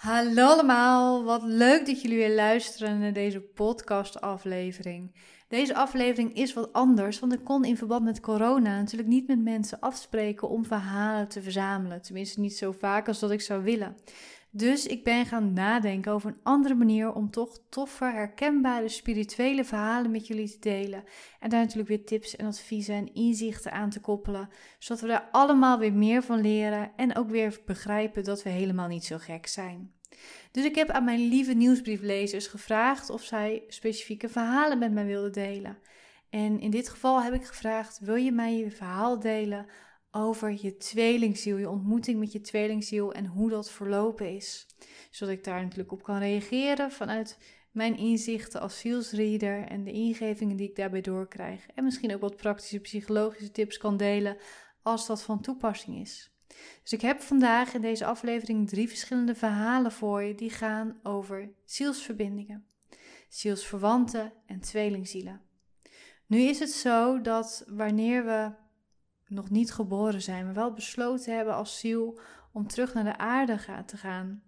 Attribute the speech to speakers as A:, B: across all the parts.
A: Hallo allemaal, wat leuk dat jullie weer luisteren naar deze podcast-aflevering. Deze aflevering is wat anders, want ik kon in verband met corona natuurlijk niet met mensen afspreken om verhalen te verzamelen. Tenminste, niet zo vaak als dat ik zou willen. Dus ik ben gaan nadenken over een andere manier om toch toffe, herkenbare spirituele verhalen met jullie te delen. En daar natuurlijk weer tips en adviezen en inzichten aan te koppelen, zodat we daar allemaal weer meer van leren en ook weer begrijpen dat we helemaal niet zo gek zijn. Dus ik heb aan mijn lieve nieuwsbrieflezers gevraagd of zij specifieke verhalen met mij wilden delen. En in dit geval heb ik gevraagd: wil je mij je verhaal delen over je tweelingziel, je ontmoeting met je tweelingziel en hoe dat verlopen is. Zodat ik daar natuurlijk op kan reageren vanuit mijn inzichten als zielsreader en de ingevingen die ik daarbij doorkrijg. En misschien ook wat praktische psychologische tips kan delen als dat van toepassing is. Dus ik heb vandaag in deze aflevering drie verschillende verhalen voor je die gaan over zielsverbindingen, zielsverwanten en tweelingzielen. Nu is het zo dat wanneer we nog niet geboren zijn, maar wel besloten hebben als ziel om terug naar de aarde te gaan,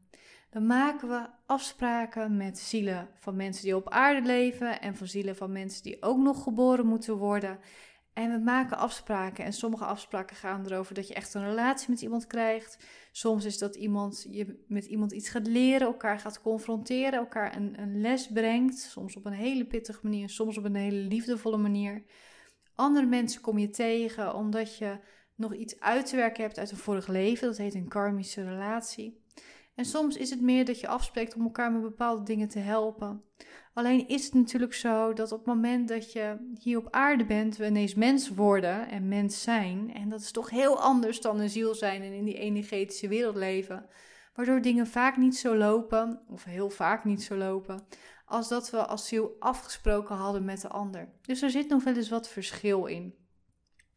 A: dan maken we afspraken met zielen van mensen die op aarde leven en van zielen van mensen die ook nog geboren moeten worden. En we maken afspraken en sommige afspraken gaan erover dat je echt een relatie met iemand krijgt. Soms is dat iemand je met iemand iets gaat leren, elkaar gaat confronteren, elkaar een, een les brengt. Soms op een hele pittige manier, soms op een hele liefdevolle manier. Andere mensen kom je tegen omdat je nog iets uit te werken hebt uit een vorig leven. Dat heet een karmische relatie. En soms is het meer dat je afspreekt om elkaar met bepaalde dingen te helpen. Alleen is het natuurlijk zo dat op het moment dat je hier op aarde bent, we ineens mens worden en mens zijn. En dat is toch heel anders dan een ziel zijn en in die energetische wereld leven. Waardoor dingen vaak niet zo lopen, of heel vaak niet zo lopen, als dat we als ziel afgesproken hadden met de ander. Dus er zit nog wel eens wat verschil in.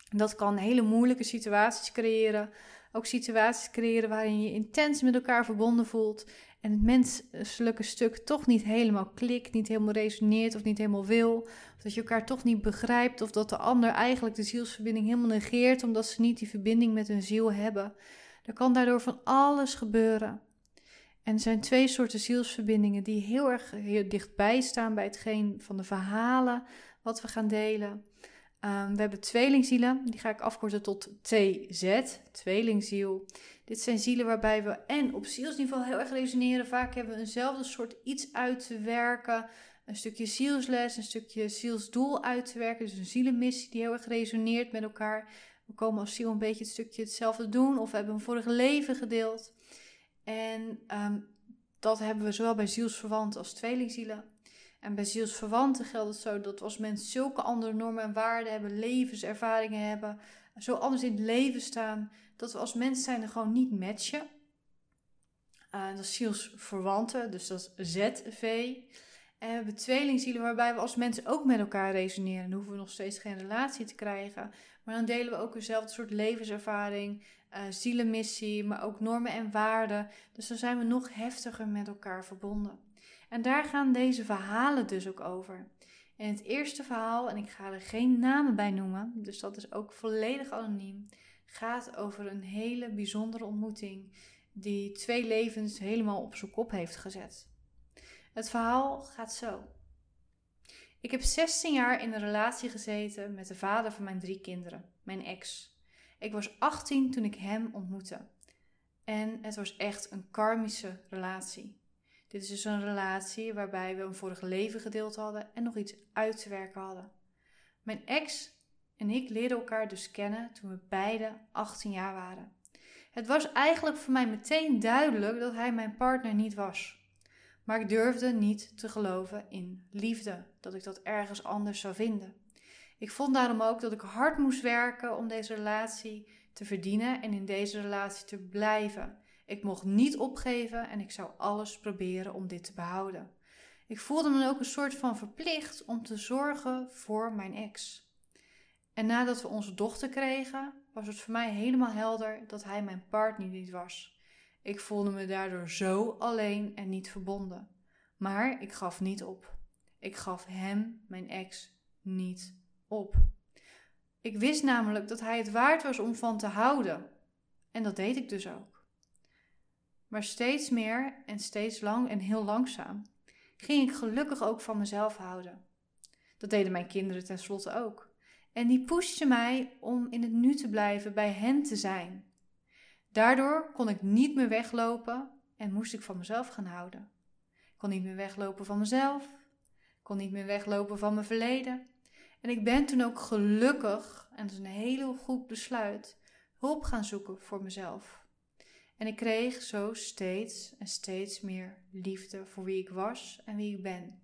A: Dat kan hele moeilijke situaties creëren. Ook situaties creëren waarin je intens met elkaar verbonden voelt. En het menselijke stuk toch niet helemaal klikt, niet helemaal resoneert of niet helemaal wil. Of dat je elkaar toch niet begrijpt. Of dat de ander eigenlijk de zielsverbinding helemaal negeert omdat ze niet die verbinding met hun ziel hebben. Er kan daardoor van alles gebeuren. En er zijn twee soorten zielsverbindingen die heel erg heel dichtbij staan bij hetgeen van de verhalen wat we gaan delen. Um, we hebben tweelingzielen, die ga ik afkorten tot TZ, tweelingziel. Dit zijn zielen waarbij we en op zielsniveau heel erg resoneren. Vaak hebben we eenzelfde soort iets uit te werken. Een stukje zielsles, een stukje zielsdoel uit te werken. Dus een zielenmissie die heel erg resoneert met elkaar. We komen als ziel een beetje het stukje hetzelfde doen of we hebben een vorige leven gedeeld. En ehm, dat hebben we zowel bij zielsverwanten als tweelingzielen. En bij zielsverwanten geldt het zo dat als mensen zulke andere normen en waarden hebben, levenservaringen hebben, zo anders in het leven staan, dat we als mens zijn er gewoon niet matchen. Uh, dat is zielsverwanten, dus dat is ZV. En we hebben tweelingzielen waarbij we als mensen ook met elkaar resoneren. Dan hoeven we nog steeds geen relatie te krijgen. Maar dan delen we ook eenzelfde soort levenservaring, uh, zielenmissie, maar ook normen en waarden. Dus dan zijn we nog heftiger met elkaar verbonden. En daar gaan deze verhalen dus ook over. En het eerste verhaal, en ik ga er geen namen bij noemen, dus dat is ook volledig anoniem, gaat over een hele bijzondere ontmoeting die twee levens helemaal op zijn kop heeft gezet. Het verhaal gaat zo. Ik heb 16 jaar in een relatie gezeten met de vader van mijn drie kinderen, mijn ex. Ik was 18 toen ik hem ontmoette. En het was echt een karmische relatie. Dit is dus een relatie waarbij we een vorige leven gedeeld hadden en nog iets uit te werken hadden. Mijn ex en ik leerden elkaar dus kennen toen we beide 18 jaar waren. Het was eigenlijk voor mij meteen duidelijk dat hij mijn partner niet was. Maar ik durfde niet te geloven in liefde, dat ik dat ergens anders zou vinden. Ik vond daarom ook dat ik hard moest werken om deze relatie te verdienen en in deze relatie te blijven. Ik mocht niet opgeven en ik zou alles proberen om dit te behouden. Ik voelde me ook een soort van verplicht om te zorgen voor mijn ex. En nadat we onze dochter kregen, was het voor mij helemaal helder dat hij mijn partner niet was. Ik voelde me daardoor zo alleen en niet verbonden. Maar ik gaf niet op. Ik gaf hem, mijn ex, niet op. Ik wist namelijk dat hij het waard was om van te houden. En dat deed ik dus ook. Maar steeds meer en steeds lang en heel langzaam ging ik gelukkig ook van mezelf houden. Dat deden mijn kinderen tenslotte ook. En die pushten mij om in het nu te blijven, bij hen te zijn. Daardoor kon ik niet meer weglopen en moest ik van mezelf gaan houden. Ik kon niet meer weglopen van mezelf, kon niet meer weglopen van mijn verleden. En ik ben toen ook gelukkig, en dat is een hele goed besluit, hulp gaan zoeken voor mezelf. En ik kreeg zo steeds en steeds meer liefde voor wie ik was en wie ik ben.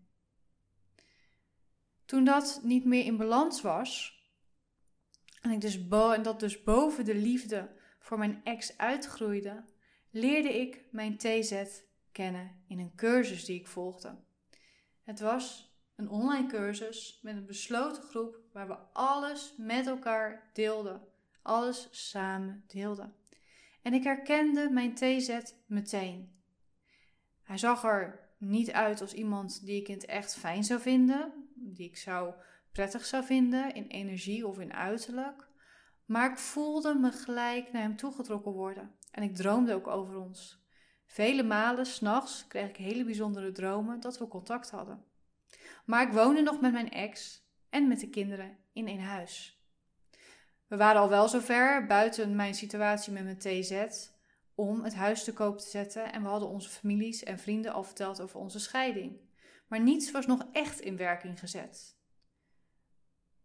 A: Toen dat niet meer in balans was, en, ik dus en dat dus boven de liefde voor mijn ex uitgroeide, leerde ik mijn TZ kennen in een cursus die ik volgde. Het was een online cursus met een besloten groep waar we alles met elkaar deelden, alles samen deelden. En ik herkende mijn TZ meteen. Hij zag er niet uit als iemand die ik in het echt fijn zou vinden, die ik zou prettig zou vinden in energie of in uiterlijk. Maar ik voelde me gelijk naar hem toegetrokken worden. En ik droomde ook over ons. Vele malen s'nachts kreeg ik hele bijzondere dromen dat we contact hadden. Maar ik woonde nog met mijn ex en met de kinderen in één huis. We waren al wel zover, buiten mijn situatie met mijn TZ, om het huis te koop te zetten en we hadden onze families en vrienden al verteld over onze scheiding. Maar niets was nog echt in werking gezet.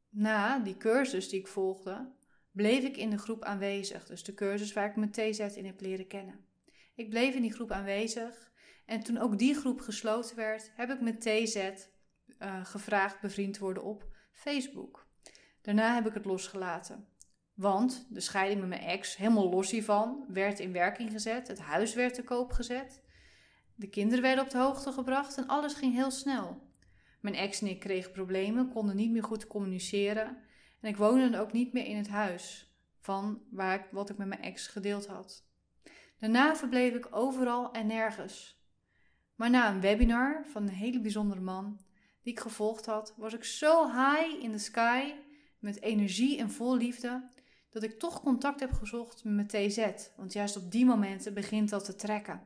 A: Na die cursus die ik volgde, bleef ik in de groep aanwezig, dus de cursus waar ik mijn TZ in heb leren kennen. Ik bleef in die groep aanwezig en toen ook die groep gesloten werd, heb ik mijn TZ uh, gevraagd bevriend worden op Facebook. Daarna heb ik het losgelaten. Want de scheiding met mijn ex, helemaal los hiervan, werd in werking gezet. Het huis werd te koop gezet. De kinderen werden op de hoogte gebracht en alles ging heel snel. Mijn ex en ik kregen problemen, konden niet meer goed communiceren. En ik woonde ook niet meer in het huis van waar ik, wat ik met mijn ex gedeeld had. Daarna verbleef ik overal en nergens. Maar na een webinar van een hele bijzondere man die ik gevolgd had, was ik zo high in the sky met energie en vol liefde dat ik toch contact heb gezocht met TZ. Want juist op die momenten begint dat te trekken.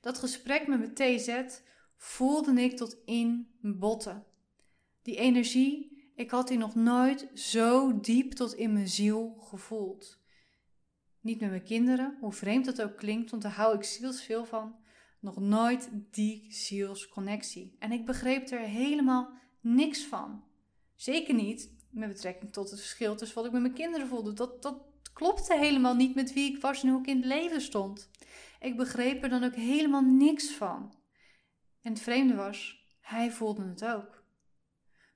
A: Dat gesprek met mijn TZ voelde ik tot in mijn botten. Die energie, ik had die nog nooit zo diep tot in mijn ziel gevoeld. Niet met mijn kinderen, hoe vreemd dat ook klinkt, want daar hou ik zielsveel van. Nog nooit die zielsconnectie. En ik begreep er helemaal niks van. Zeker niet met betrekking tot het verschil tussen wat ik met mijn kinderen voelde. Dat, dat klopte helemaal niet met wie ik was en hoe ik in het leven stond. Ik begreep er dan ook helemaal niks van. En het vreemde was, hij voelde het ook.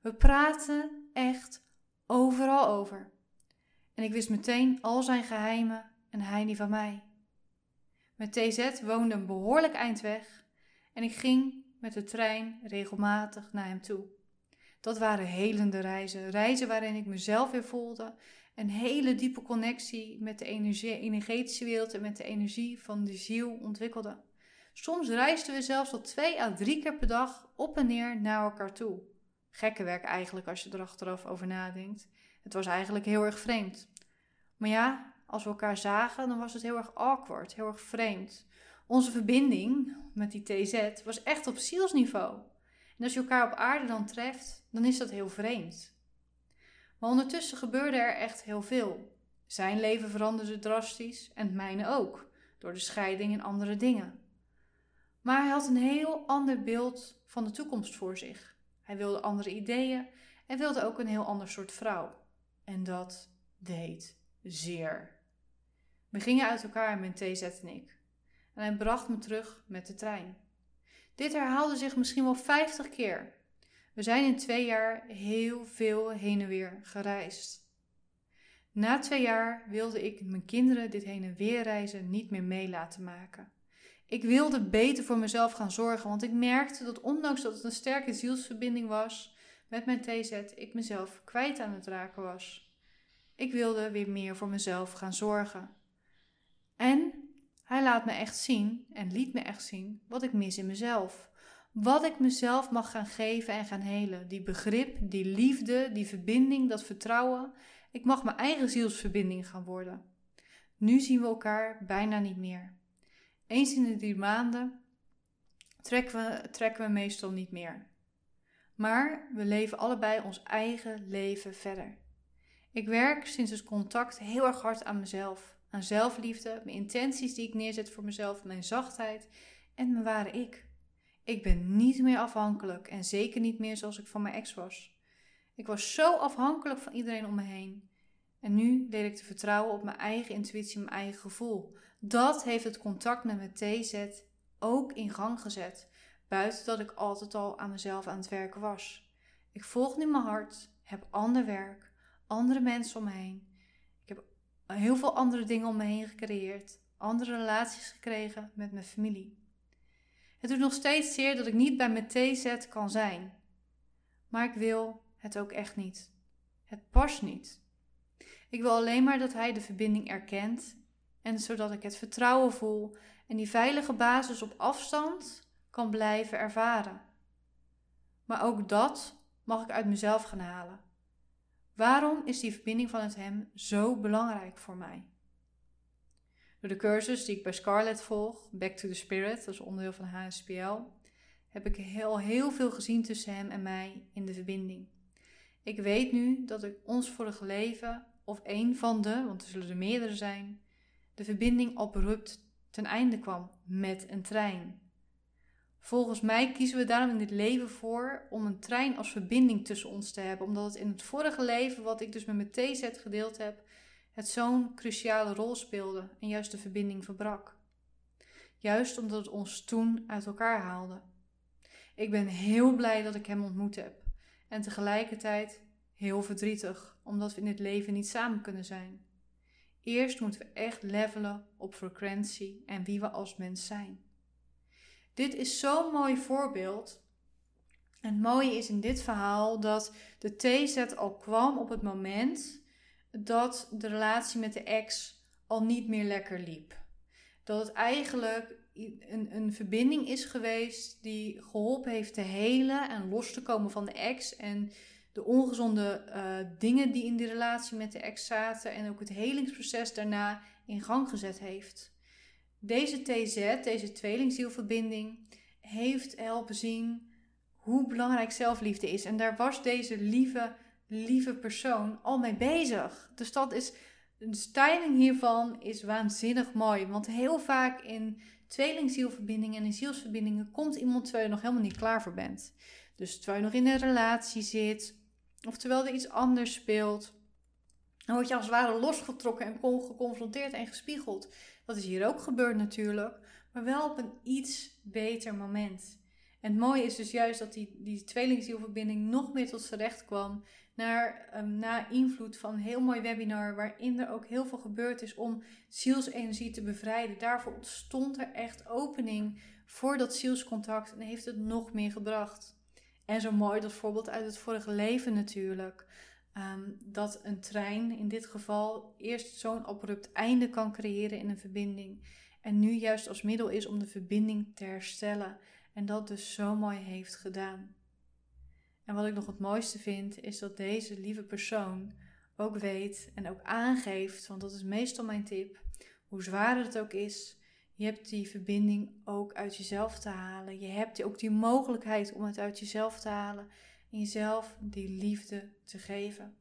A: We praten echt overal over. En ik wist meteen al zijn geheimen en hij die van mij. Met TZ woonde een behoorlijk eind weg en ik ging met de trein regelmatig naar hem toe. Dat waren helende reizen, reizen waarin ik mezelf weer voelde, een hele diepe connectie met de energie, energetische wereld en met de energie van de ziel ontwikkelde. Soms reisden we zelfs tot twee à drie keer per dag op en neer naar elkaar toe. Gekke werk eigenlijk als je er achteraf over nadenkt. Het was eigenlijk heel erg vreemd. Maar ja, als we elkaar zagen, dan was het heel erg awkward, heel erg vreemd. Onze verbinding met die TZ was echt op zielsniveau. En als je elkaar op aarde dan treft, dan is dat heel vreemd. Maar ondertussen gebeurde er echt heel veel. Zijn leven veranderde drastisch en het mijne ook, door de scheiding en andere dingen. Maar hij had een heel ander beeld van de toekomst voor zich. Hij wilde andere ideeën en wilde ook een heel ander soort vrouw. En dat deed zeer. We gingen uit elkaar, mijn TZ en ik. En hij bracht me terug met de trein. Dit herhaalde zich misschien wel 50 keer. We zijn in twee jaar heel veel heen en weer gereisd. Na twee jaar wilde ik mijn kinderen dit heen en weer reizen niet meer mee laten maken. Ik wilde beter voor mezelf gaan zorgen, want ik merkte dat ondanks dat het een sterke zielsverbinding was met mijn TZ, ik mezelf kwijt aan het raken was. Ik wilde weer meer voor mezelf gaan zorgen. En hij laat me echt zien en liet me echt zien wat ik mis in mezelf. Wat ik mezelf mag gaan geven en gaan helen. Die begrip, die liefde, die verbinding, dat vertrouwen. Ik mag mijn eigen zielsverbinding gaan worden. Nu zien we elkaar bijna niet meer. Eens in de drie maanden trekken we, trekken we meestal niet meer. Maar we leven allebei ons eigen leven verder. Ik werk sinds het contact heel erg hard aan mezelf, aan zelfliefde, mijn intenties die ik neerzet voor mezelf, mijn zachtheid en mijn ware ik. Ik ben niet meer afhankelijk en zeker niet meer zoals ik van mijn ex was. Ik was zo afhankelijk van iedereen om me heen. En nu leer ik te vertrouwen op mijn eigen intuïtie, mijn eigen gevoel. Dat heeft het contact met mijn TZ ook in gang gezet. Buiten dat ik altijd al aan mezelf aan het werken was. Ik volg nu mijn hart, heb ander werk, andere mensen om me heen. Heel veel andere dingen om me heen gecreëerd. Andere relaties gekregen met mijn familie. Het doet nog steeds zeer dat ik niet bij mijn TZ kan zijn. Maar ik wil het ook echt niet. Het past niet. Ik wil alleen maar dat hij de verbinding erkent en zodat ik het vertrouwen voel en die veilige basis op afstand kan blijven ervaren. Maar ook dat mag ik uit mezelf gaan halen. Waarom is die verbinding van het hem zo belangrijk voor mij? Door de cursus die ik bij Scarlett volg, Back to the Spirit, dat is onderdeel van HSPL, heb ik heel, heel veel gezien tussen hem en mij in de verbinding. Ik weet nu dat ik ons vorige leven, of één van de, want er zullen er meerdere zijn, de verbinding abrupt ten einde kwam met een trein. Volgens mij kiezen we daarom in dit leven voor om een trein als verbinding tussen ons te hebben, omdat het in het vorige leven, wat ik dus met mijn TZ gedeeld heb, het zo'n cruciale rol speelde en juist de verbinding verbrak. Juist omdat het ons toen uit elkaar haalde. Ik ben heel blij dat ik hem ontmoet heb en tegelijkertijd heel verdrietig omdat we in dit leven niet samen kunnen zijn. Eerst moeten we echt levelen op frequentie en wie we als mens zijn. Dit is zo'n mooi voorbeeld. En het mooie is in dit verhaal dat de TZ al kwam op het moment dat de relatie met de ex al niet meer lekker liep. Dat het eigenlijk een, een verbinding is geweest die geholpen heeft te helen en los te komen van de ex. En de ongezonde eh, dingen die in die relatie met de ex zaten en ook het helingsproces daarna in gang gezet heeft. Deze TZ, deze tweelingzielverbinding, heeft helpen zien hoe belangrijk zelfliefde is. En daar was deze lieve, lieve persoon al mee bezig. Dus dat is, de styling hiervan is waanzinnig mooi. Want heel vaak in tweelingzielverbindingen en in zielsverbindingen komt iemand terwijl je nog helemaal niet klaar voor bent. Dus terwijl je nog in een relatie zit, of terwijl er iets anders speelt, dan word je als het ware losgetrokken en geconfronteerd en gespiegeld. Dat is hier ook gebeurd natuurlijk, maar wel op een iets beter moment. En het mooie is dus juist dat die, die tweelingzielverbinding nog meer tot z'n recht kwam. Naar, um, na invloed van een heel mooi webinar, waarin er ook heel veel gebeurd is om zielsenergie te bevrijden. Daarvoor ontstond er echt opening voor dat zielscontact en heeft het nog meer gebracht. En zo mooi dat voorbeeld uit het vorige leven natuurlijk. Ehm, dat een trein in dit geval eerst zo'n abrupt einde kan creëren in een verbinding. En nu juist als middel is om de verbinding te herstellen. En dat dus zo mooi heeft gedaan. En wat ik nog het mooiste vind, is dat deze lieve persoon ook weet en ook aangeeft, want dat is meestal mijn tip, hoe zwaar het ook is, je hebt die verbinding ook uit jezelf te halen. Je hebt ook die mogelijkheid om het uit jezelf te halen en jezelf die liefde te geven.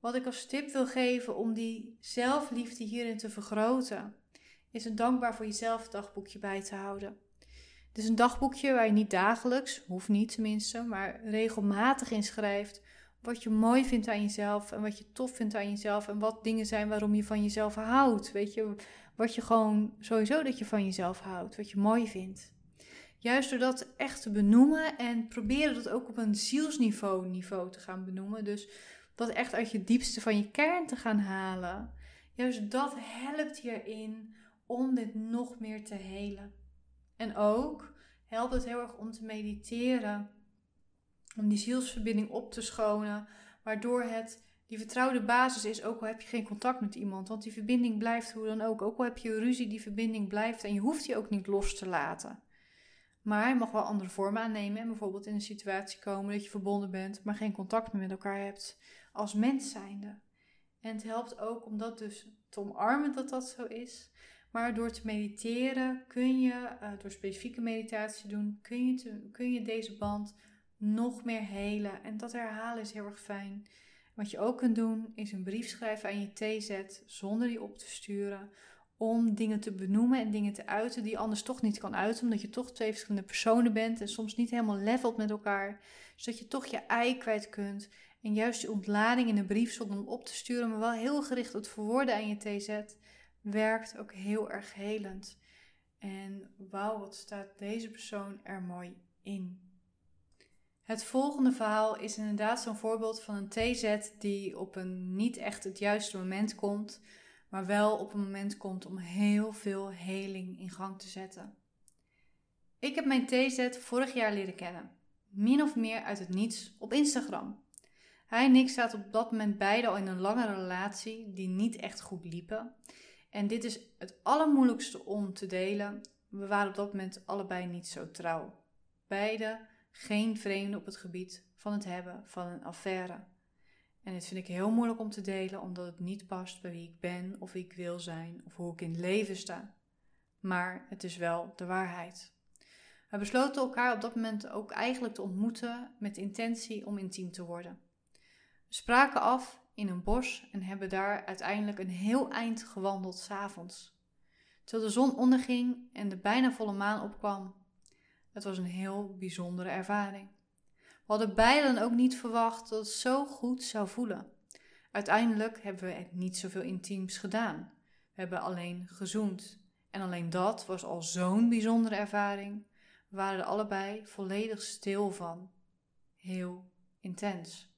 A: Wat ik als tip wil geven om die zelfliefde hierin te vergroten, is een dankbaar voor jezelf dagboekje bij te houden. Het is een dagboekje waar je niet dagelijks, hoeft niet tenminste, maar regelmatig in schrijft wat je mooi vindt aan jezelf en wat je tof vindt aan jezelf en wat dingen zijn waarom je van jezelf houdt. Weet je, wat je gewoon sowieso dat je van jezelf houdt, wat je mooi vindt. Juist door dat echt te benoemen en proberen dat ook op een zielsniveau niveau te gaan benoemen. Dus dat echt uit je diepste van je kern te gaan halen. Juist dat helpt hierin om dit nog meer te helen. En ook helpt het heel erg om te mediteren. Om die zielsverbinding op te schonen. Waardoor het die vertrouwde basis is, ook al heb je geen contact met iemand. Want die verbinding blijft hoe dan ook. Ook al heb je ruzie, die verbinding blijft. En je hoeft die ook niet los te laten. Maar je mag wel andere vormen aannemen. En bijvoorbeeld in een situatie komen dat je verbonden bent, maar geen contact meer met elkaar hebt. Als mens zijnde. En het helpt ook om dat dus te omarmen dat dat zo is. Maar door te mediteren kun je, uh, door specifieke meditatie doen, kun je, kun je deze band nog meer helen. En dat herhalen is heel erg fijn. Wat je ook kunt doen, is een brief schrijven aan je TZ zonder die op te sturen. Om dingen te benoemen en dingen te uiten die anders toch niet kan uiten. Omdat je toch twee verschillende personen bent en soms niet helemaal levelt met elkaar. Zodat je toch je ei kwijt kunt. En juist die ontlading in een brief zonder hem op te sturen, maar wel heel gericht op verwoorden aan je TZ, werkt ook heel erg helend. En wauw, wat staat deze persoon er mooi in. Het volgende verhaal is inderdaad zo'n voorbeeld van een TZ die op een niet echt het juiste moment komt, maar wel op een moment komt om heel veel heling in gang te zetten. Ik heb mijn TZ vorig jaar leren kennen, min of meer uit het niets op Instagram. Hij en ik zaten op dat moment beide al in een lange relatie die niet echt goed liepen. En dit is het allermoeilijkste om te delen. We waren op dat moment allebei niet zo trouw. Beide geen vreemde op het gebied van het hebben van een affaire. En dit vind ik heel moeilijk om te delen, omdat het niet past bij wie ik ben of wie ik wil zijn of hoe ik in het leven sta. Maar het is wel de waarheid. We besloten elkaar op dat moment ook eigenlijk te ontmoeten met intentie om intiem te worden. We spraken af in een bos en hebben daar uiteindelijk een heel eind gewandeld s'avonds. Terwijl de zon onderging en de bijna volle maan opkwam, het was een heel bijzondere ervaring. Hadden beiden ook niet verwacht dat het zo goed zou voelen. Uiteindelijk hebben we niet zoveel intiems gedaan. We hebben alleen gezoend. En alleen dat was al zo'n bijzondere ervaring. We waren er allebei volledig stil van. Heel intens.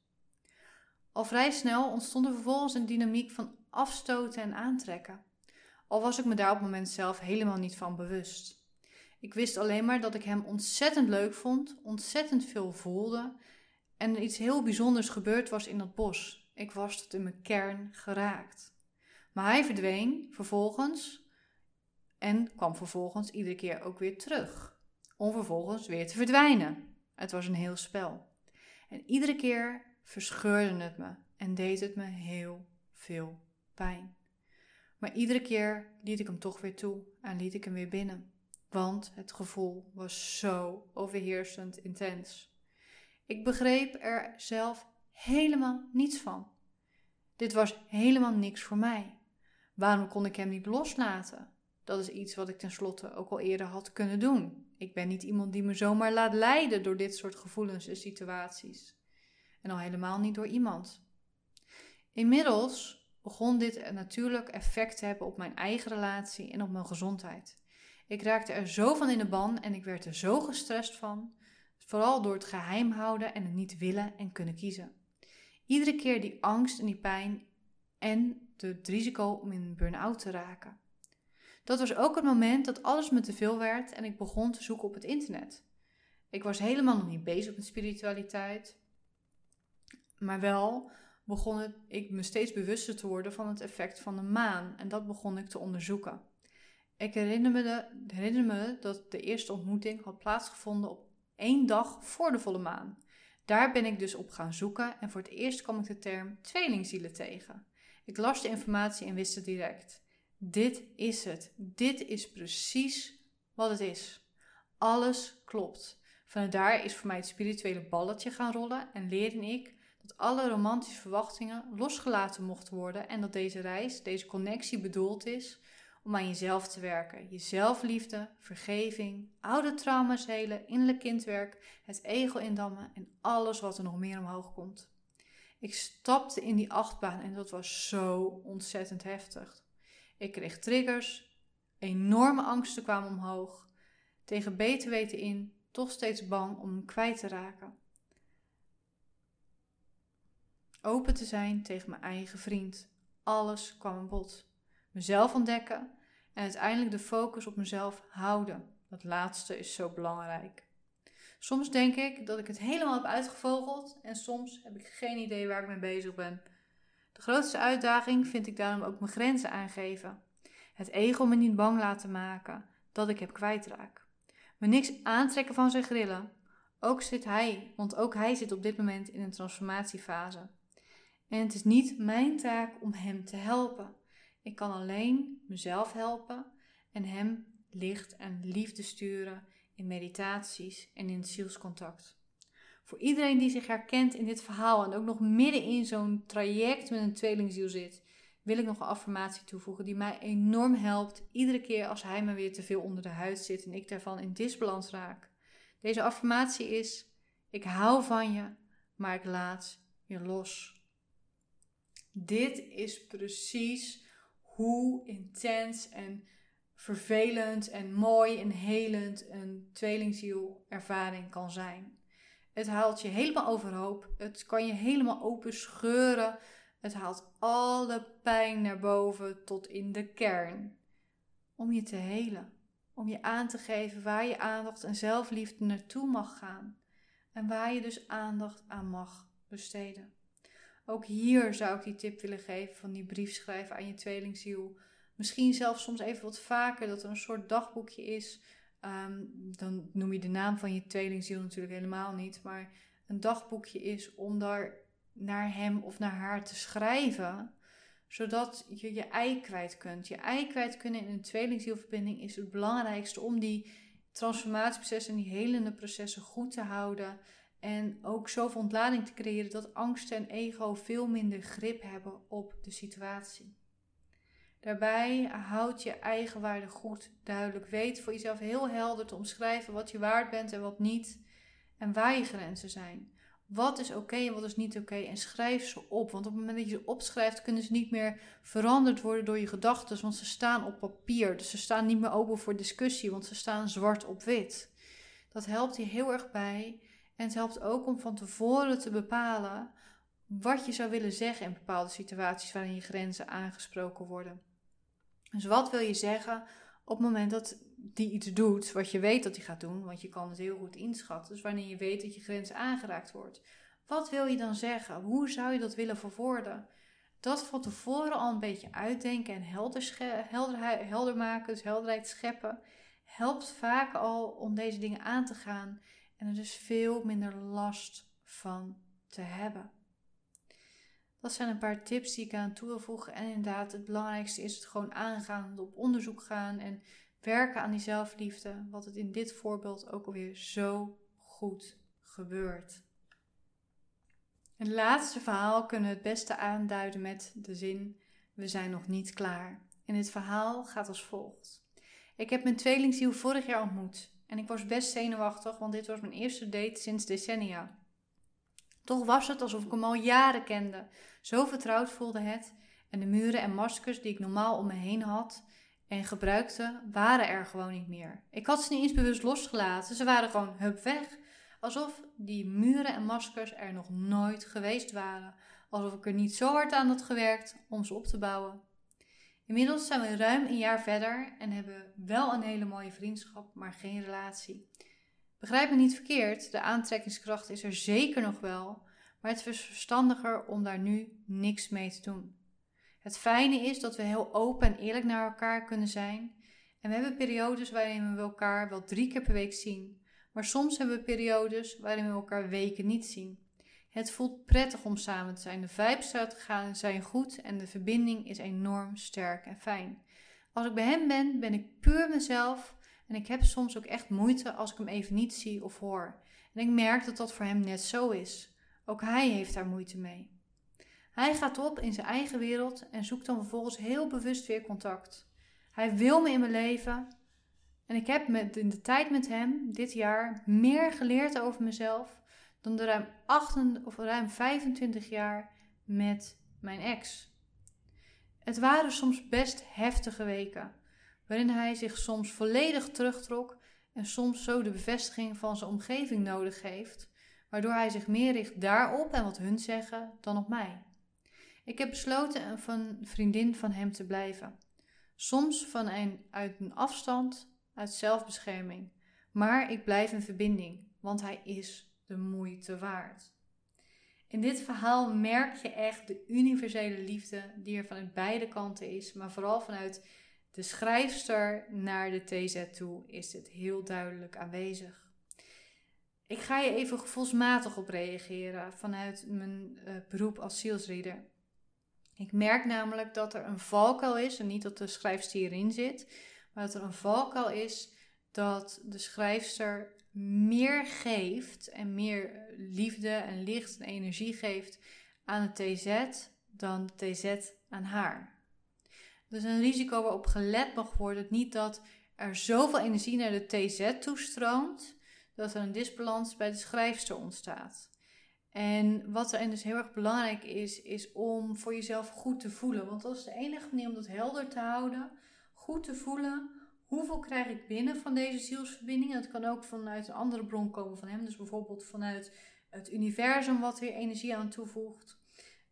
A: Al vrij snel ontstond er vervolgens een dynamiek van afstoten en aantrekken. Al was ik me daar op het moment zelf helemaal niet van bewust. Ik wist alleen maar dat ik hem ontzettend leuk vond, ontzettend veel voelde en iets heel bijzonders gebeurd was in dat bos. Ik was tot in mijn kern geraakt. Maar hij verdween vervolgens en kwam vervolgens iedere keer ook weer terug, om vervolgens weer te verdwijnen. Het was een heel spel. En iedere keer verscheurde het me en deed het me heel veel pijn. Maar iedere keer liet ik hem toch weer toe en liet ik hem weer binnen want het gevoel was zo overheersend intens. Ik begreep er zelf helemaal niets van. Dit was helemaal niks voor mij. Waarom kon ik hem niet loslaten? Dat is iets wat ik tenslotte ook al eerder had kunnen doen. Ik ben niet iemand die me zomaar laat leiden door dit soort gevoelens en situaties. En al helemaal niet door iemand. Inmiddels begon dit een natuurlijk effect te hebben op mijn eigen relatie en op mijn gezondheid. Ik raakte er zo van in de ban en ik werd er zo gestrest van, vooral door het geheim houden en het niet willen en kunnen kiezen. Iedere keer die angst en die pijn en het risico om in een burn-out te raken. Dat was ook het moment dat alles me te veel werd en ik begon te zoeken op het internet. Ik was helemaal nog niet bezig met spiritualiteit, maar wel begon ik me steeds bewuster te worden van het effect van de maan en dat begon ik te onderzoeken. Ik herinner me, herinner me dat de eerste ontmoeting had plaatsgevonden op één dag voor de volle maan. Daar ben ik dus op gaan zoeken en voor het eerst kwam ik de term tweelingzielen tegen. Ik las de informatie en wist het direct. Dit is het. Dit is precies wat het is. Alles klopt. Vanuit daar is voor mij het spirituele balletje gaan rollen en leerde ik dat alle romantische verwachtingen losgelaten mochten worden en dat deze reis, deze connectie bedoeld is om aan jezelf te werken. Jezelfliefde, vergeving, oude trauma's helen, innerlijk kindwerk, het ego indammen en alles wat er nog meer omhoog komt. Ik stapte in die achtbaan en dat was zo ontzettend heftig. Ik kreeg triggers, enorme angsten kwamen omhoog. Tegen beter weten in, toch steeds bang om hem kwijt te raken. Open te zijn tegen mijn eigen vriend. Alles kwam aan bod mezelf ontdekken en uiteindelijk de focus op mezelf houden. Dat laatste is zo belangrijk. Soms denk ik dat ik het helemaal heb uitgevogeld en soms heb ik geen idee waar ik mee bezig ben. De grootste uitdaging vind ik daarom ook mijn grenzen aangeven. Het ego me niet bang laten maken dat ik heb kwijtraak. Me niks aantrekken van zijn grillen. Ook zit hij, want ook hij zit op dit moment in een transformatiefase. En het is niet mijn taak om hem te helpen. Ik kan alleen mezelf helpen en hem licht en liefde sturen in meditaties en in zielscontact. Voor iedereen die zich herkent in dit verhaal en ook nog midden in zo'n traject met een tweelingziel zit, wil ik nog een affirmatie toevoegen die mij enorm helpt iedere keer als hij me weer te veel onder de huid zit en ik daarvan in disbalans raak. Deze affirmatie is: Ik hou van je, maar ik laat je los. Dit is precies hoe intens en vervelend en mooi en helend een tweelingziel ervaring kan zijn. Het haalt je helemaal overhoop. Het kan je helemaal open scheuren. Het haalt alle pijn naar boven tot in de kern. Om je te helen. Om je aan te geven waar je aandacht en zelfliefde naartoe mag gaan. En waar je dus aandacht aan mag besteden. Ook hier zou ik die tip willen geven van die brief schrijven aan je tweelingziel. Misschien zelfs soms even wat vaker dat er een soort dagboekje is. Ehm, dan noem je de naam van je tweelingziel natuurlijk helemaal niet. Maar een dagboekje is om daar naar hem of naar haar te schrijven. Zodat je je ei kwijt kunt. Je ei kwijt kunnen in een tweelingzielverbinding is het belangrijkste om die transformatieprocessen en die helende processen goed te houden. En ook zoveel ontlading te creëren dat angst en ego veel minder grip hebben op de situatie. Daarbij houd je eigen waarde goed duidelijk. Weet voor jezelf heel helder te omschrijven wat je waard bent en wat niet. En waar je grenzen zijn. Wat is oké en wat is niet oké. en schrijf ze op. Want op het moment dat je ze opschrijft, kunnen ze niet meer veranderd worden door je gedachten. Want ze staan op papier. Dus ze staan niet meer open voor discussie. Want ze staan zwart op wit. Dat helpt je heel erg bij. En het helpt ook om van tevoren te bepalen wat je zou willen zeggen in bepaalde situaties waarin je grenzen aangesproken worden. Dus wat wil je zeggen op het moment dat die iets doet wat je weet dat hij gaat doen, want je kan het heel goed inschatten. Dus wanneer je weet dat je grens aangeraakt wordt. Wat wil je dan zeggen? Hoe zou je dat willen verwoorden? Dat van tevoren al een beetje uitdenken en helder, helder, helder maken, dus helderheid scheppen, helpt vaak al om deze dingen aan te gaan en er dus veel minder last van te hebben. Dat zijn een paar tips die ik aan toe wil voegen. En inderdaad, het belangrijkste is het gewoon aangaan, op onderzoek gaan en werken aan die zelfliefde. Wat het in dit voorbeeld ook alweer zo goed gebeurt. Het laatste verhaal kunnen we het beste aanduiden met de zin: We zijn nog niet klaar. En dit verhaal gaat als volgt. Ik heb mijn tweelingziel vorig jaar ontmoet en ik was best zenuwachtig, want dit was mijn eerste date sinds decennia. Toch was het alsof ik hem al jaren kende. Zo vertrouwd voelde het. En de muren en maskers die ik normaal om me heen had en gebruikte, waren er gewoon niet meer. Ik had ze niet eens bewust losgelaten. Ze waren gewoon hup weg. Alsof die muren en maskers er nog nooit geweest waren. Alsof ik er niet zo hard aan had gewerkt om ze op te bouwen. Inmiddels zijn we ruim een jaar verder en hebben wel een hele mooie vriendschap, maar geen relatie. Begrijp me niet verkeerd, de aantrekkingskracht is er zeker nog wel, maar het is verstandiger om daar nu niks mee te doen. Het fijne is dat we heel open en eerlijk naar elkaar kunnen zijn. En we hebben periodes waarin we elkaar wel drie keer per week zien. Maar soms hebben we periodes waarin we elkaar weken niet zien. Het voelt prettig om samen te zijn. De vibes zijn goed en de verbinding is enorm sterk en fijn. Als ik bij hem ben, ben ik puur mezelf en ik heb soms ook echt moeite als ik hem even niet zie of hoor. En ik merk dat dat voor hem net zo is. Ook hij heeft daar moeite mee. Hij gaat op in zijn eigen wereld en zoekt dan vervolgens heel bewust weer contact. Hij wil me in mijn leven. En ik heb in de tijd met hem dit jaar meer geleerd over mezelf dan de ruim, 8, of ruim 25 jaar met mijn ex. Het waren soms best heftige weken waarin hij zich soms volledig terugtrok en soms zo de bevestiging van zijn omgeving nodig heeft, waardoor hij zich meer richt daarop en wat hun zeggen dan op mij. Ik heb besloten van vriendin van hem te blijven. Soms van een, uit een afstand, uit zelfbescherming. Maar ik blijf in verbinding, want hij is de moeite waard. In dit verhaal merk je echt de universele liefde die er vanuit beide kanten is, maar vooral vanuit de schrijfster naar de TZ toe is het heel duidelijk aanwezig. Ik ga je even gevoelsmatig op reageren vanuit mijn uh, beroep als zielsreader. Ik merk namelijk dat er een valkuil is en niet dat de schrijfster hierin zit, Maar dat er een valkuil is dat de schrijfster meer geeft en meer liefde en licht en energie geeft aan de TZ dan de TZ aan haar. Dus een risico waarop gelet mag worden, niet dat er zoveel energie naar de TZ toestroomt, dat er een disbalans bij de schrijfster ontstaat. En wat er dus heel erg belangrijk is, is om voor jezelf goed te voelen. Want dat is de enige manier om dat helder te houden. Goed te voelen, hoeveel krijg ik binnen van deze zielsverbinding? Dat kan ook vanuit een andere bron komen van hem. Dus bijvoorbeeld vanuit het universum wat weer energie aan toevoegt.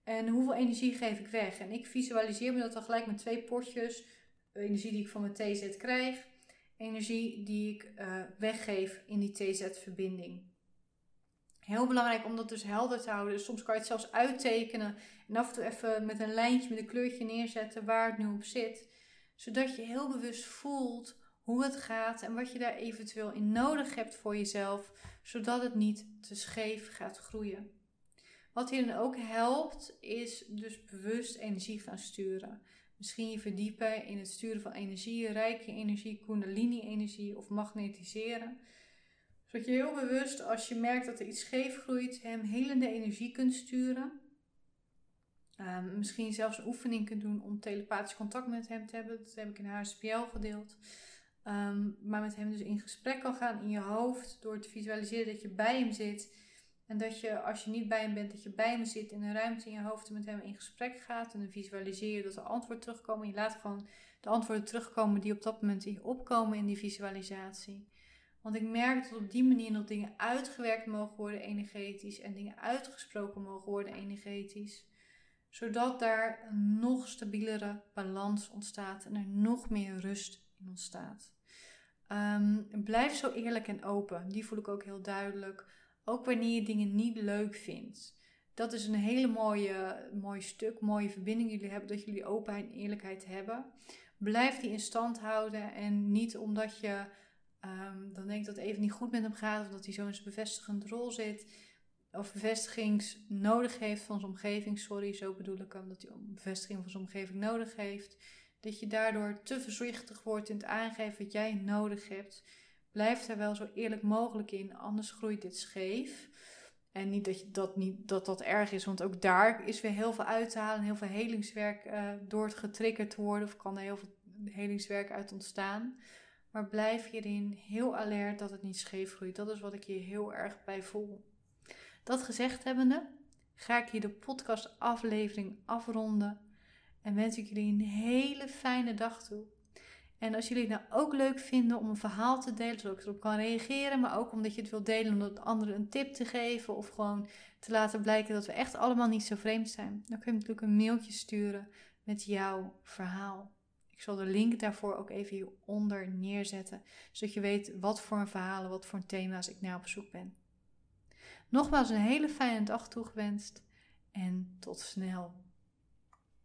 A: En hoeveel energie geef ik weg? En ik visualiseer me dat dan gelijk met twee potjes. Energie die ik van mijn TZ krijg. Energie die ik uh, weggeef in die TZ-verbinding. Heel belangrijk om dat dus helder te houden. Dus soms kan je het zelfs uittekenen. En af en toe even met een lijntje, met een kleurtje neerzetten waar het nu op zit. Zodat je heel bewust voelt hoe het gaat en wat je daar eventueel in nodig hebt voor jezelf. Zodat het niet te scheef gaat groeien. Wat hier dan ook helpt, is dus bewust energie gaan sturen. Misschien je verdiepen in het sturen van energie, rijke energie, kundalini-energie of magnetiseren. Zodat je heel bewust, als je merkt dat er iets scheef groeit, hem helende energie kunt sturen. Um, misschien zelfs een oefening kunt doen om telepathisch contact met hem te hebben. Dat heb ik in HSPL gedeeld. Um, maar met hem dus in gesprek kan gaan in je hoofd door te visualiseren dat je bij hem zit en dat je, als je niet bij hem bent, dat je bij hem zit in een ruimte in je hoofd en met hem in gesprek gaat. En dan visualiseer je dat er antwoorden terugkomen. Je laat gewoon de antwoorden terugkomen die op dat moment in je opkomen in die visualisatie. Want ik merk dat op die manier nog dingen uitgewerkt mogen worden energetisch en dingen uitgesproken mogen worden energetisch. Zodat daar een nog stabielere balans ontstaat en er nog meer rust in ontstaat. Um, blijf zo eerlijk en open. Die voel ik ook heel duidelijk. Ook wanneer je dingen niet leuk vindt. Dat is een hele mooie, mooi stuk, mooie verbinding jullie hebben, dat jullie openheid en eerlijkheid hebben. Blijf die in stand houden en niet omdat je um, dan denkt dat het even niet goed met hem gaat of dat hij zo in zijn bevestigende rol zit of bevestigings nodig heeft van zijn omgeving. Sorry, zo bedoel ik hem, dat hij bevestiging van zijn omgeving nodig heeft. Dat je daardoor te voorzichtig wordt in het aangeven wat jij nodig hebt. Blijf daar wel zo eerlijk mogelijk in, anders groeit dit scheef. En niet dat je, dat, niet, dat dat erg is, want ook daar is weer heel veel uit te halen, heel veel helingswerk uh, door het getriggerd te worden, of kan er heel veel helingswerk uit ontstaan. Maar blijf hierin heel alert dat het niet scheef groeit. Dat is wat ik hier heel erg bij voel. Dat gezegd hebbende, ga ik hier de podcast aflevering afronden en wens ik jullie een hele fijne dag toe. En als jullie het nou ook leuk vinden om een verhaal te delen, zodat ik erop kan reageren, maar ook omdat je het wilt delen om anderen een tip te geven of gewoon te laten blijken dat we echt allemaal niet zo vreemd zijn, dan kun je natuurlijk een mailtje sturen met jouw verhaal. Ik zal de link daarvoor ook even hieronder neerzetten, zodat je weet wat voor verhalen, wat voor thema's ik nou op zoek ben. Nogmaals een hele fijne dag toegewenst en tot snel.